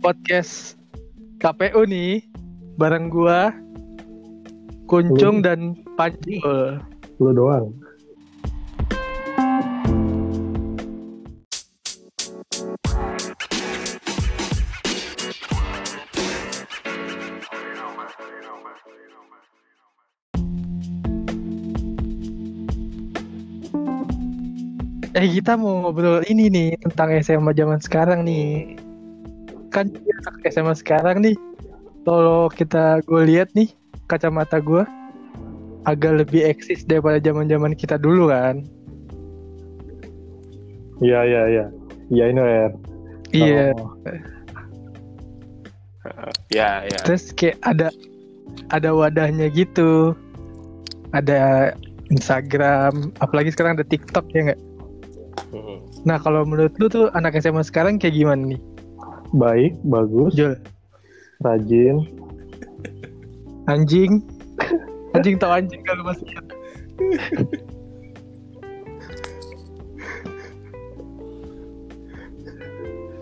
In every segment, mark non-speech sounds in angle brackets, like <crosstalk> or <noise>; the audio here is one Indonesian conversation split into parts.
podcast KPU nih bareng gua Kuncung dan Panjul. Lu doang. Eh kita mau ngobrol ini nih tentang SMA zaman sekarang nih. Kan SMA sekarang nih. Kalau kita gue lihat nih kacamata gue agak lebih eksis daripada zaman-zaman kita dulu kan. Iya iya iya. Iya ini ya. Iya. Oh, Ya, ya. Terus kayak ada ada wadahnya gitu. Ada Instagram, apalagi sekarang ada TikTok ya nggak? Mhm. Nah kalau menurut lu tuh anak SMA sekarang kayak gimana nih? Baik, bagus, Jul, rajin. anjing, <laughs> anjing tau anjing kalau masih.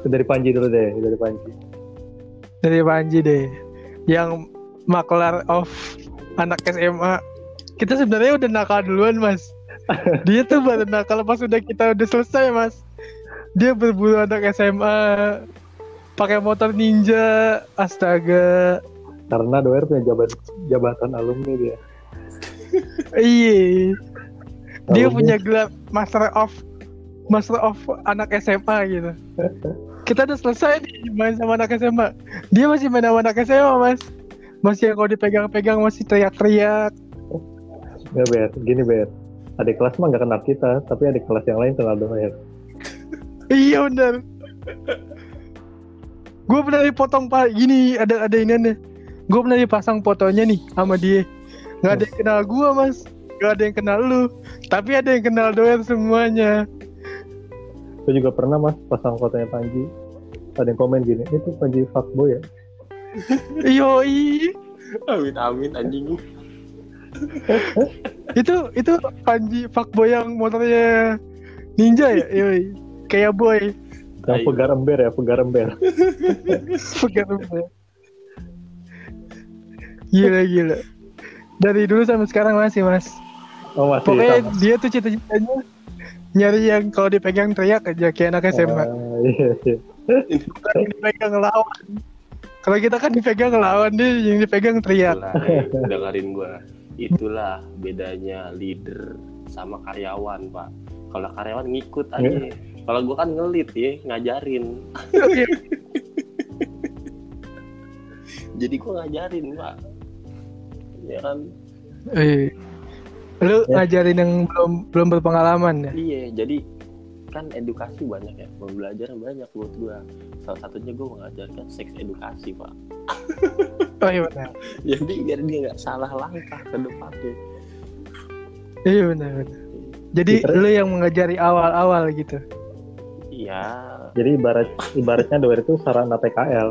Dari Panji dulu deh, dari Panji. dari Panji deh, yang maklar of anak SMA. Kita sebenarnya udah nakal duluan mas. <laughs> Dia tuh baru nakal pas udah kita udah selesai mas. Dia berburu anak SMA, pakai motor ninja, astaga. Karena Doer punya jabat, jabatan alumni dia. Iya. Dia Alumni. punya gelar Master of Master of anak SMA gitu. Kita udah selesai nih main sama anak SMA. Dia masih main sama anak SMA, Mas. Masih yang kalau dipegang-pegang masih teriak-teriak. Ya Ber, gini Ber. Adik kelas mah gak kenal kita, tapi adik kelas yang lain kenal Doer. Iya bener. Gue pernah dipotong pak gini ada ada ini nih. Gue pernah dipasang fotonya nih sama dia. Gak ada yang kenal gue mas. Gak ada yang kenal lu. Tapi ada yang kenal doer semuanya. Saya juga pernah mas pasang fotonya Panji. Ada yang komen gini, itu Panji fuckboy ya? <laughs> Yoi. Amin amin anjing. Itu itu Panji fuckboy yang motornya ninja ya. Yoi. Kayak boy. Yang Ayo. pegar ember ya, pegar ember. <laughs> Pegang ember. Gila gila. Dari dulu sampai sekarang masih mas. Oh masih Pokoknya sama. dia tuh cita-citanya nyari yang kalau dipegang teriak aja kayak anak SMA. Ah, iya, iya. Yang dipegang ngelawan. Kalau kita kan dipegang ngelawan dia yang dipegang teriak. Itulah, eh, dengerin gua. Itulah bedanya leader sama karyawan, Pak. Kalau karyawan ngikut aja. Kalau gua kan ngelit ya, ngajarin. <laughs> Oke. Jadi gua ngajarin, Pak. Ya kan? Eh. Lu Ya. ngajarin yang belum belum berpengalaman ya? Iya, jadi kan edukasi banyak ya, pembelajaran banyak buat gua. Salah satunya gua mengajarkan seks edukasi, Pak. <laughs> Oh iya benar. Jadi biar dia nggak salah langkah ke depannya. Iya benar. benar. Jadi Terus? lu yang mengajari awal-awal gitu. Iya, Jadi ibarat ibaratnya Doer itu sarana PKL.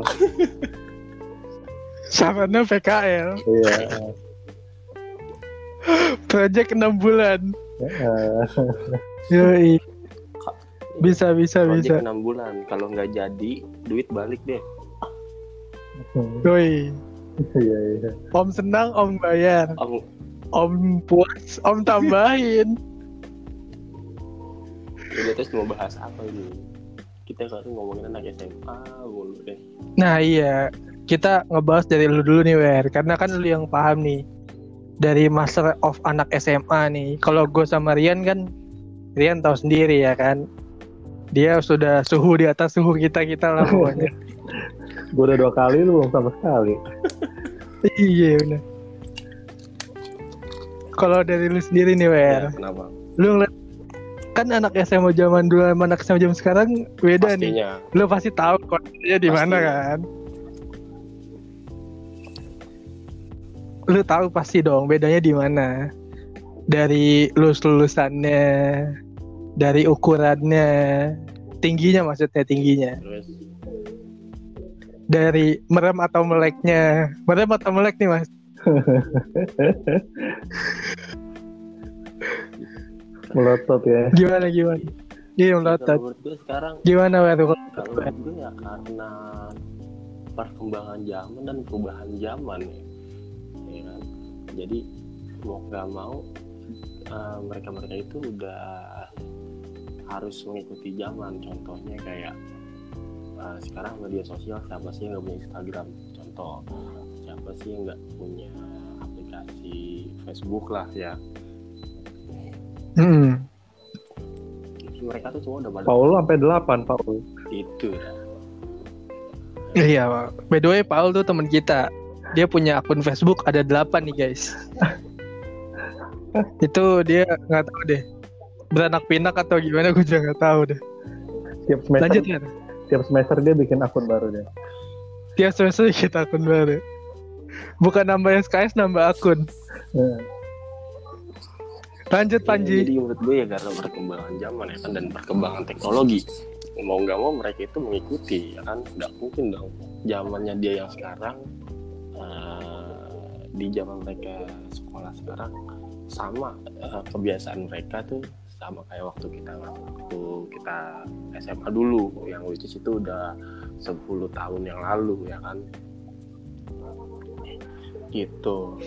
Sarana PKL, Iya. project 6 bulan. Yoi. Bisa bisa bisa. project 6 bulan. Kalau nggak jadi, duit balik deh. Yoi. Iya iya. Om senang, om bayar. Om, Om puas, om tambahin. Udah terus mau bahas apa ini? Kita kan ngomongin anak SMA mulu deh. Nah iya, kita ngebahas dari lu dulu nih Wer, karena kan lu yang paham nih dari master of anak SMA nih. Kalau gue sama Rian kan, Rian tahu sendiri ya kan, dia sudah suhu di atas suhu kita kita lah pokoknya. <laughs> Gue udah dua kali lu belum sama sekali. <laughs> iya benar. Kalau dari lu sendiri nih Wer, Ya, kenapa? lu ngeliat kan anak SMA zaman dulu sama anak SMA zaman sekarang beda nih. Pastinya. Lu pasti tahu kondisinya di mana kan? Lu tahu pasti dong bedanya di mana? Dari lulus lulusannya, dari ukurannya, tingginya maksudnya tingginya, Terus dari merem atau meleknya, merem atau melek nih mas? <laughs> Melotot ya. Gimana gimana? Iya melotot. gue sekarang Gimana Wer? kalau gue ya karena perkembangan zaman dan perubahan zaman ya, ya kan? jadi mau nggak mau eh, mereka-mereka itu udah harus mengikuti zaman contohnya kayak eh, sekarang media sosial siapa sih yang nggak punya Instagram contoh siapa sih yang nggak punya aplikasi Facebook lah ya Hmm. mereka tuh semua udah pada Paul sampai 8 Paul. itu Iya, Pak. by the way Paul tuh teman kita. Dia punya akun Facebook ada 8 nih guys. <laughs> itu dia nggak tahu deh. Beranak pinak atau gimana gue juga nggak tahu deh. Tiap semester, Lanjut ya. tiap semester dia bikin akun baru deh. Tiap semester kita akun baru. Bukan nambah SKS nambah akun. Nah, Lanjut Ya, Panji. Jadi menurut gue ya karena perkembangan zaman ya kan dan perkembangan teknologi mau nggak mau mereka itu mengikuti ya kan nggak mungkin dong zamannya dia yang sekarang eh, di zaman mereka sekolah sekarang sama eh, kebiasaan mereka tuh sama kayak waktu kita waktu kita SMA dulu yang which is itu udah 10 tahun yang lalu ya kan gitu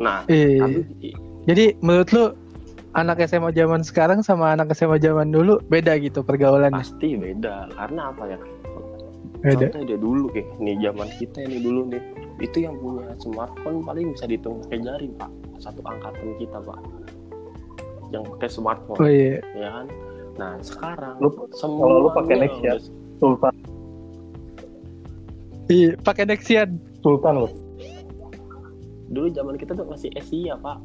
nah Iya. tapi Jadi menurut lu anak SMA zaman sekarang sama anak SMA zaman dulu beda gitu pergaulannya? pasti beda karena apa ya Beda. contoh dia dulu kayak nih zaman kita ini dulu nih itu yang punya smartphone paling bisa dihitung pakai jari pak satu angkatan kita pak yang pakai smartphone Oh iya. ya kan nah sekarang Lu- semua kalau lu pakai Nexia, Sultan, Iya, pakai Nexian. Sultan loh. dulu zaman kita tuh masih Asia pak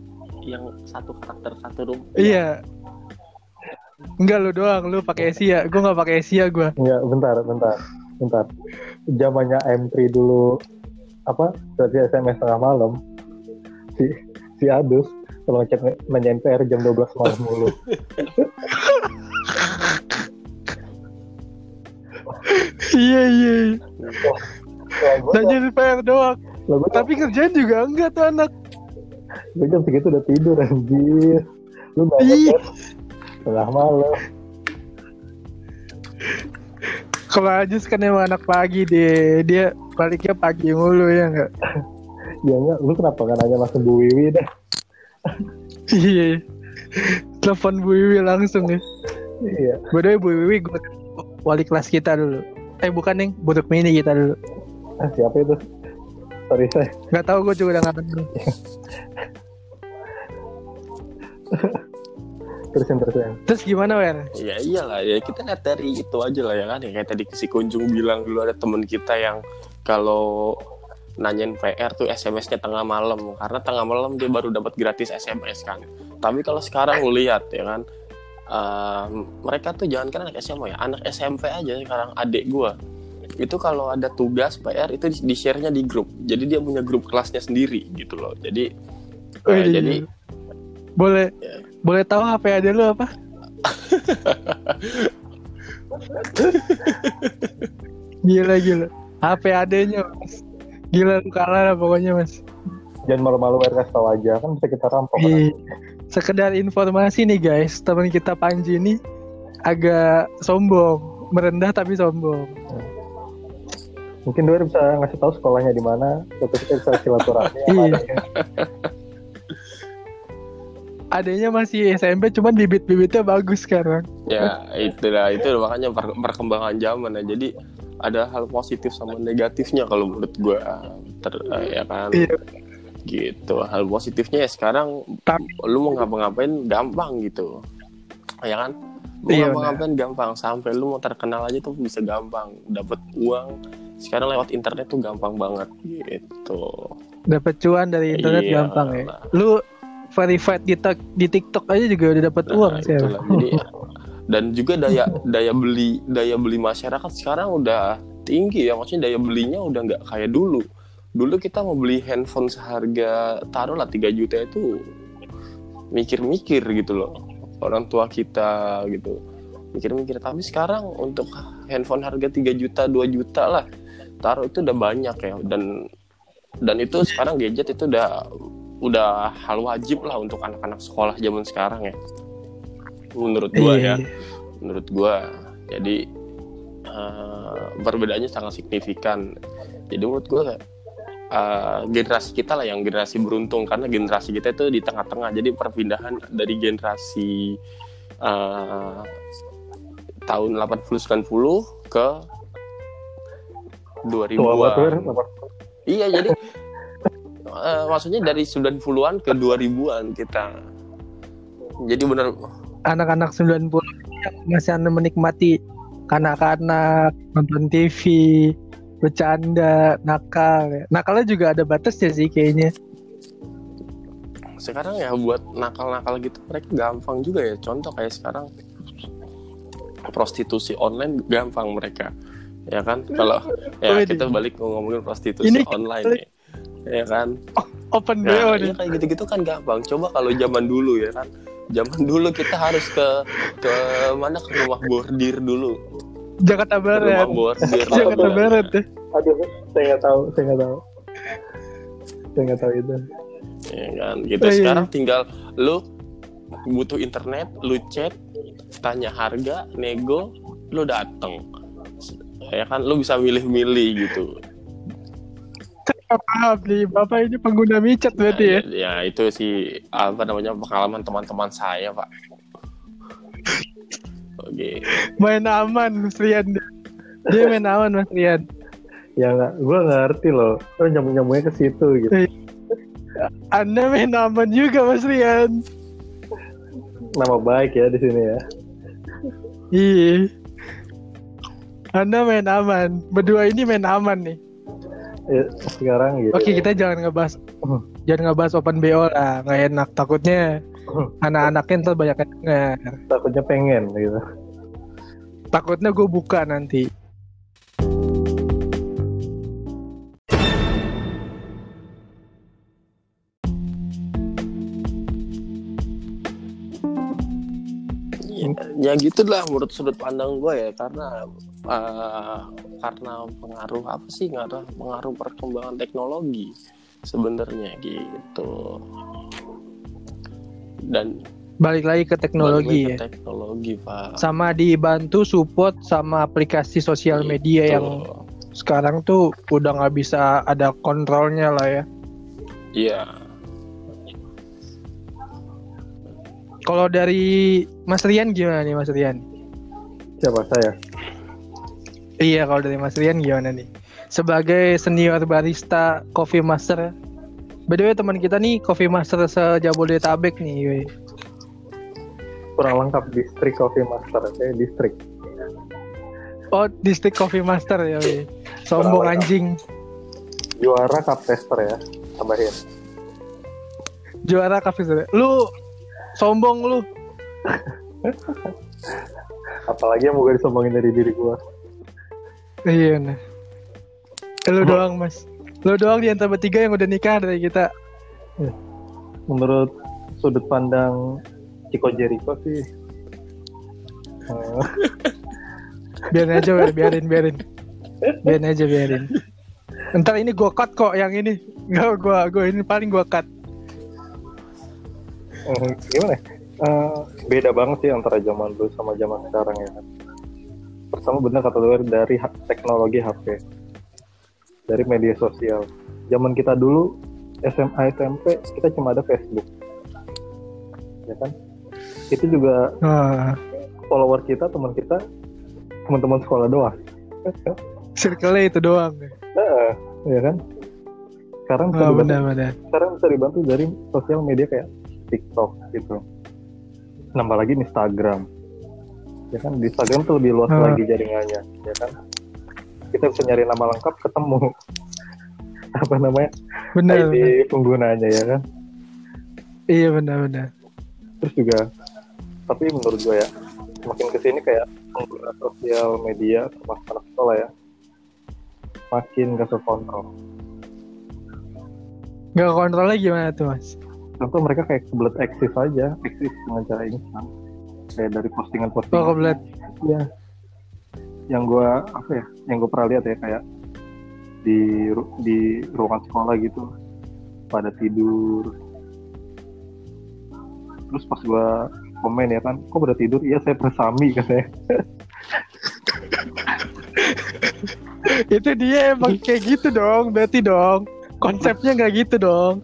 yang satu karakter satu room Iya. Enggak lu doang, lu pakai Asia. Gue nggak pakai Asia gue. Enggak, bentar, bentar, bentar. Zamannya M3 dulu apa? Berarti SMS tengah malam. Si si Adus kalau ngechat nanyain PR jam 12 malam mulu. Iya iya. Lah gue Nanya PR doang. Tapi kerjaan juga enggak tuh anak. Gue jam segitu udah tidur anjir. Lu nanya Ih. kan tengah malam. Kalau Ajus kan emang anak pagi deh. Dia baliknya pagi mulu ya enggak? Ya enggak, lu kenapa nggak nanya langsung Bu Wiwi dah? Iya. Telepon Bu Wiwi langsung ya. Iya. Way, Bu Wiwi gue wali kelas kita dulu. Eh bukan nih, buduk mini kita dulu. Ah, siapa itu? Sorry saya. Gak tahu gue juga udah nggak kenal. Terusin terusin. Terus gimana Wer? Ya iyalah ya kita lihat dari itu aja lah ya kan ya kayak tadi si Kunjung bilang dulu ada temen kita yang kalau nanyain PR tuh SMS-nya tengah malam karena tengah malam dia baru dapat gratis SMS kan. Tapi kalau sekarang lu lihat ya kan eh, mereka tuh jangan kan anak SMA ya, anak SMP aja sekarang adik gua itu kalau ada tugas PR itu di, di share-nya di grup. Jadi dia punya grup kelasnya sendiri gitu loh. Jadi eh, Wih, jadi boleh Ya. boleh tahu HP ada lu apa? <laughs> gila gila. HP adanya mas. Gila lu kalah lah pokoknya mas. Jangan malu-malu RK tahu aja kan bisa kita rampok. kan? Sekedar informasi nih guys, teman kita Panji ini agak sombong, merendah tapi sombong. Mungkin dia bisa ngasih tahu sekolahnya di mana, terus kita bisa silaturahmi. Iya. adanya. Masih SMP, cuman bibit-bibitnya bagus sekarang. ya itulah itu makanya per- perkembangan zaman ya jadi ada hal positif sama negatifnya kalau menurut gua Ter- eh, ya kan Iya. gitu hal positifnya ya sekarang Tapi- lu mau ngapa-ngapain gampang gitu ya kan mau Iya, ngapa-ngapain gampang sampai lu mau terkenal aja tuh bisa gampang dapat uang sekarang lewat internet tuh gampang banget gitu. Dapat cuan dari internet Iya. gampang ya. Lu verified di, di TikTok aja juga udah dapat Nah, uang sih. Jadi <laughs> dan juga daya daya beli daya beli masyarakat sekarang udah tinggi ya. Maksudnya daya belinya udah nggak kayak dulu. Dulu kita mau beli handphone seharga taruhlah 3 juta itu mikir-mikir gitu loh. Orang tua kita gitu. Mikir-mikir. Tapi sekarang untuk handphone harga 3 juta 2 juta lah taruh itu udah banyak ya dan dan itu sekarang gadget itu udah udah hal wajib lah untuk anak-anak sekolah zaman sekarang ya. Menurut gua Iya. ya. menurut gue jadi uh, perbedaannya sangat signifikan. Jadi menurut gue uh, generasi kita lah yang generasi beruntung karena generasi kita itu di tengah-tengah. Jadi perpindahan dari generasi uh, tahun 80 90 ke 2000-an. Iya, jadi uh, maksudnya dari 90-an ke 2000-an kita. Jadi benar anak-anak 90 yang masih menikmati kanak-kanak nonton TV, bercanda, nakal. Nakalnya juga ada batasnya sih kayaknya. Sekarang ya buat nakal-nakal gitu mereka gampang juga ya. Contoh kayak sekarang prostitusi online gampang mereka ya kan? Kalau ya kita balik ngomongin prostitusi ini online ya ya kan? Oh, open nah, ya, kayak gitu-gitu kan gampang coba kalau zaman dulu ya kan. Zaman dulu kita harus ke ke mana? Ke rumah bordir dulu. Jakarta Barat. rumah bordir. <laughs> Jakarta Barat. Ya. Aduh saya nggak tahu saya nggak tahu. Saya nggak tahu itu. Ya kan? Gitu. Oh, sekarang tinggal lu butuh internet lu chat tanya harga nego lu dateng ya kan lu bisa milih-milih gitu. Paham nih bapak ini pengguna micet berarti ya? ya itu sih apa namanya pengalaman teman-teman saya pak. Oke. Main aman Mas Rian. Dia main aman Mas Rian. Ya nggak gue ngerti loh. Lo nyambung nyambungnya ke situ gitu. Anda main aman juga Mas Rian. Nama baik ya di sini ya. Iya anda main aman. Berdua ini main aman nih. Ya, sekarang gitu. Oke, kita jangan ngebahas uh. jangan ngebahas open BO lah, nggak enak. Takutnya uh. anak-anaknya ntar banyak yang Takutnya pengen gitu. Takutnya gue buka nanti. ya gitulah menurut sudut pandang gue ya karena uh, karena pengaruh apa sih? Nggak ada pengaruh perkembangan teknologi sebenarnya gitu. Dan balik lagi ke teknologi lagi ke ya teknologi pak. Sama dibantu support sama aplikasi sosial gitu. media yang sekarang tuh udah nggak bisa ada kontrolnya lah ya. Iya. Kalau dari Mas Rian gimana nih Mas Rian? Siapa? Saya? Iya kalau dari Mas Rian gimana nih? Sebagai senior barista Coffee Master By the way teman kita nih Coffee Master sejabodetabek nih. Kurang lengkap distrik Coffee Master Saya distrik. Oh distrik Coffee Master ya. Sombong anjing. Juara cup tester ya Tambahin. Juara cup tester. Lu sombong lu. Apalagi yang mau disombongin dari diri gua iya nah lu oh. doang mas. Lu doang di antara bertiga yang udah nikah dari kita. Ya. menurut sudut pandang Ciko Jericho sih eh. <laughs> biarin aja biarin biarin. Biarin aja biarin. Ntar ini gua cut kok yang ini. Gak gua gua ini paling gua cut. Uh, gimana uh, beda banget sih antara zaman dulu sama zaman sekarang ya pertama benar kata lu dari teknologi HP dari media sosial. Zaman kita dulu SMA SMP kita cuma ada Facebook. Ya kan? Itu juga uh. follower kita teman kita teman-teman sekolah doang. Circle itu doang. Uh, ya kan? Sekarang bisa oh, dibantu, benar, benar. sekarang bisa dibantu dari sosial media kayak TikTok gitu. Nambah lagi Instagram ya kan? Di Instagram tuh lebih luas uh. lagi jaringannya ya kan? Kita bisa nyari nama lengkap ketemu. <laughs> Apa namanya? Benar, ID benar. penggunanya ya kan? Iya benar-benar terus juga tapi menurut gue ya makin ke sini kayak pengguna sosial media termasuk anak sekolah ya makin gak terkontrol gak kontrolnya gimana tuh mas? Contoh mereka kayak kebelet eksis aja eksis dengan cara instan kayak dari postingan-postingan. Oh, kebelet ya yang gue apa ya yang gue pernah lihat ya kayak di di ruangan sekolah gitu pada tidur. Terus pas gue komen ya kan kok udah tidur? Iya saya persami katanya <laughs> itu dia emang kayak gitu dong berarti dong. Konsepnya nggak gitu dong.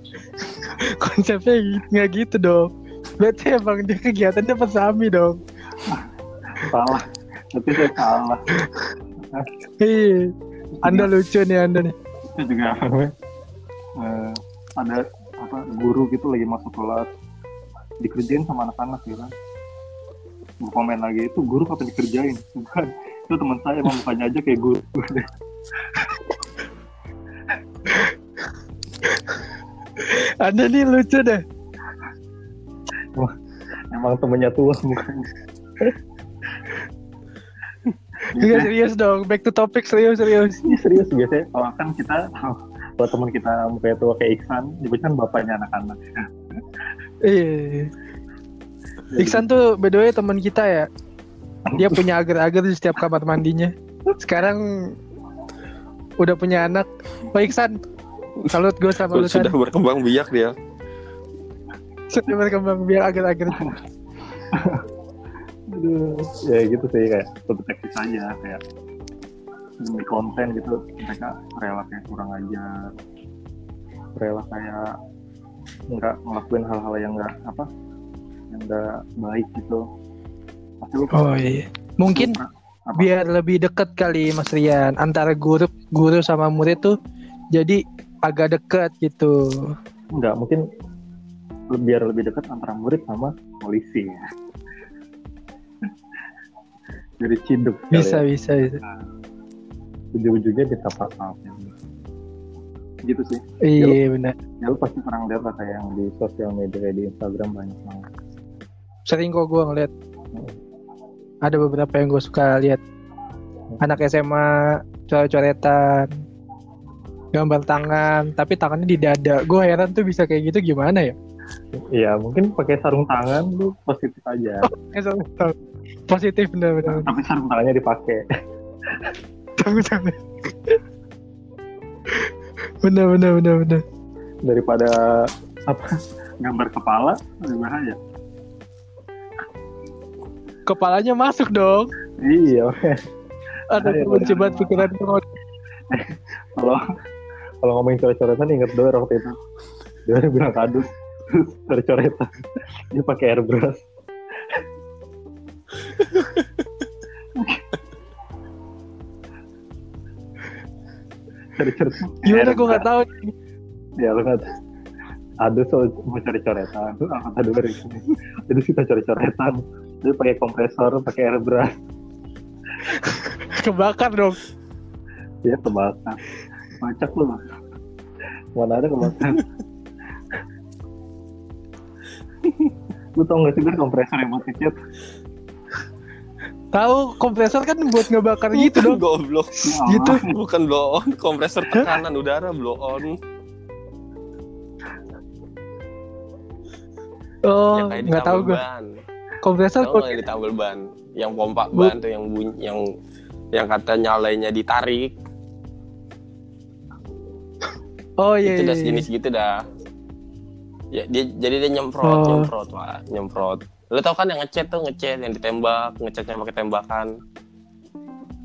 Konsepnya nggak gitu dong berarti emang dia kegiatannya pesami dong. Salah. Tapi saya salah. Iya. Anda lucu nih anda nih. Itu juga apa eh, ada apa guru gitu lagi masuk kelas. Dikerjain sama anak-anak ya kan? Gua komen lagi itu guru kapan dikerjain? Bukan. Itu teman saya emang mukanya aja kayak guru. Anda nih lucu deh emang temennya tua mukanya Enggak serius dong. Back to topic serius serius. Ini serius. Biasanya kalau kan kita kalau teman kita mukanya tua kayak Iksan dia kan bapaknya anak-anak. Iya Iksan tuh by the way teman kita ya. Dia <laughs> punya agar-agar di setiap kamar mandinya. Sekarang udah punya anak. Pak Iksan salut gue sama lu sudah berkembang biak dia sudah berkembang biar agar-agar. Aduh, ya gitu sih kayak protektif saja kayak demi konten gitu mereka rela kayak kurang ajar. Rela. Kayak nggak ngelakuin hal-hal yang nggak apa yang nggak baik gitu. Pasti lu oh iya. Mungkin Apa? biar lebih deket kali Mas Rian antara guru guru sama murid tuh jadi agak deket gitu. Nggak mungkin biar lebih dekat antara murid sama polisi. Ya jadi ciduk bisa ya. bisa, bisa. ujung-ujungnya minta maaf ya. gitu sih. Iya benar. ya lu pasti pernah lihat lah kayak yang di sosial media kayak di Instagram banyak banget. Sering kok gue ngeliat. Ada beberapa yang gue suka lihat. Anak SMA coret-coretan gambar tangan tapi tangannya di dada. Gue heran tuh bisa kayak gitu gimana ya Iya mungkin pakai sarung tangan lu positif aja. <laughs> Sorry. positif bener tapi sarung tangannya dipakai. Tunggu, tunggu. bener bener bener bener daripada apa gambar kepala lebih bahaya. Kepalanya masuk dong. Iya. Ada ayo. pikiran kalau kalau ngomongin coret-coretan inget doang waktu itu. Dia bilang kadus <laughs> coret-coretan dia pakai airbrush. Coret-coret gimana gue nggak tahu. Ya lu nggak ada so mau cari coretan tuh angkatan dulu dari sini. Jadi kita cari coretan dia pakai kompresor pakai airbrush. Kebakar dong. Dia kebakar. Macak lu mana ada kebakar lu tau gak sih kan kompresor yang buat ngecat tahu kompresor kan buat ngebakar gitu dong. goblok. Gitu. bukan blow on kompresor tekanan udara blow on. Oh di nggak tahu gue ban. Kompresor nggak yang di tambal ban? Yang pompa Bu- ban tuh yang bunyi yang yang kata nyalainya ditarik. Oh iya itu iya, udah iya. sejenis gitu dah ya dia jadi dia nyemprot Oh. nyemprot lah nyemprot. Lu tau kan yang ngechat tuh ngechat yang ditembak ngechatnya pakai tembakan.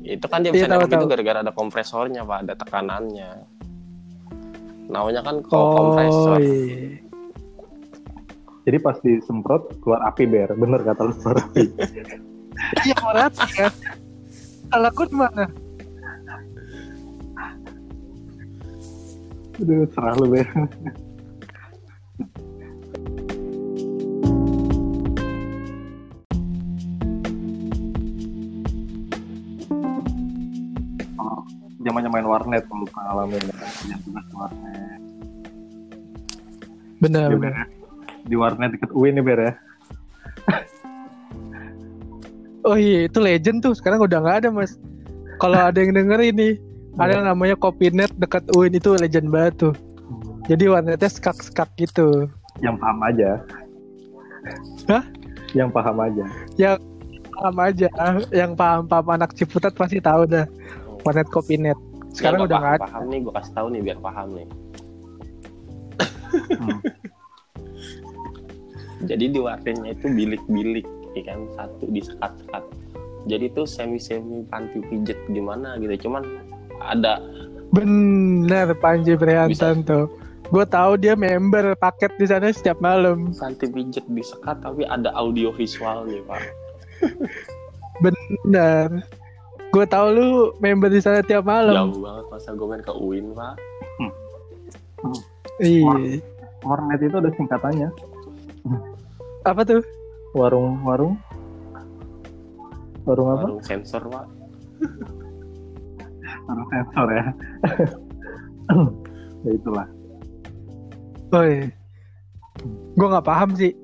Itu kan dia bisa Iya, tahu, nembak itu gara-gara ada kompresornya pak ada tekanannya. Namanya kan oh kompresor. Iya. Jadi pas disemprot keluar api ber. Bener kata lu keluar api. <laughs> Iya mau rata kan? Salah gue mana? Aduh, serah lu ber zamannya main warnet kalau pengalaman ya punya tugas warnet. Benar. Iya, benar ya. di warnet deket UIN nih ber ya. <laughs> Oh iya itu legend tuh. Sekarang udah nggak ada mas. Kalau ada yang denger ini ada yang namanya Kopinet dekat UIN itu legend banget tuh. Jadi warnetnya skak-skak gitu. Yang paham aja. Hah? yang paham aja. Paham aja. Yang paham-paham anak Ciputat pasti tahu dah. Warnet Kopinet sekarang udah paham, nggak paham nih gue kasih tahu nih biar paham nih Hmm. <laughs> jadi di warnanya itu bilik-bilik ya kan satu disekat-sekat jadi itu semi-semi panti pijet gimana gitu cuman ada Bener Panji Priantan tuh. Gue tahu dia member paket di sana setiap malam. panti pijet disekat tapi ada audio visualnya pak Bener. Gue tahu lu member di sana tiap malam. jauh banget masa gue main ke UIN pak Iya. Warnet itu ada singkatannya. Apa tuh? Warung warung warung apa? warung sensor pak <laughs> Warung sensor ya. <laughs> ya itulah. Oh iya. Gue nggak paham sih.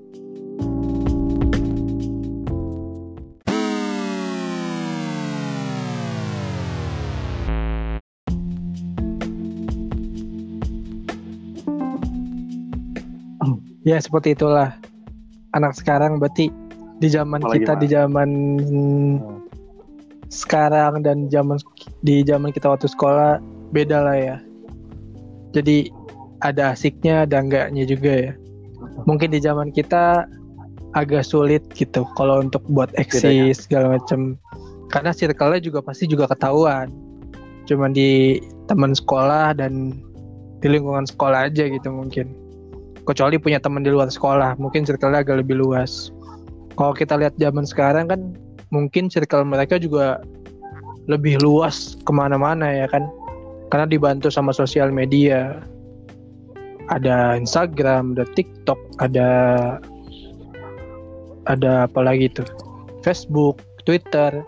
Ya seperti itulah. Anak sekarang berarti di zaman Apalagi, kita Pak? di zaman sekarang dan zaman di zaman kita waktu sekolah beda lah ya. Jadi ada asiknya ada enggaknya juga ya. Mungkin di zaman kita agak sulit gitu kalau untuk buat eksis segala macam karena circle-nya juga pasti juga ketahuan. Cuman di teman sekolah dan di lingkungan sekolah aja gitu mungkin kecuali punya teman di luar sekolah mungkin circle-nya agak lebih luas. Kalau kita lihat zaman sekarang kan mungkin circle mereka juga lebih luas ke mana-mana ya kan? Karena dibantu sama sosial media. Ada Instagram ada TikTok ada ada apa lagi tuh? Facebook Twitter.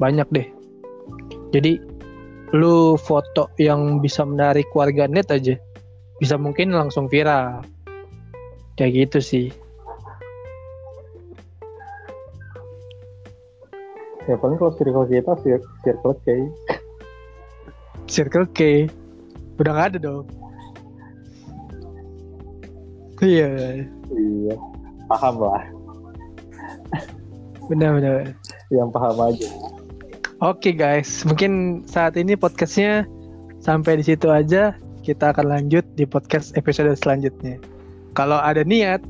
Banyak deh. Jadi lu foto yang bisa menarik warga net aja bisa mungkin langsung viral kayak gitu sih Ya paling kalau circle kita cir- circle K. Circle K udah nggak ada dong iya Iya. Paham lah. benar-benar Yang paham aja. Oke guys, mungkin saat ini podcastnya sampai di situ aja. Kita akan lanjut di podcast episode selanjutnya. Kalau ada niat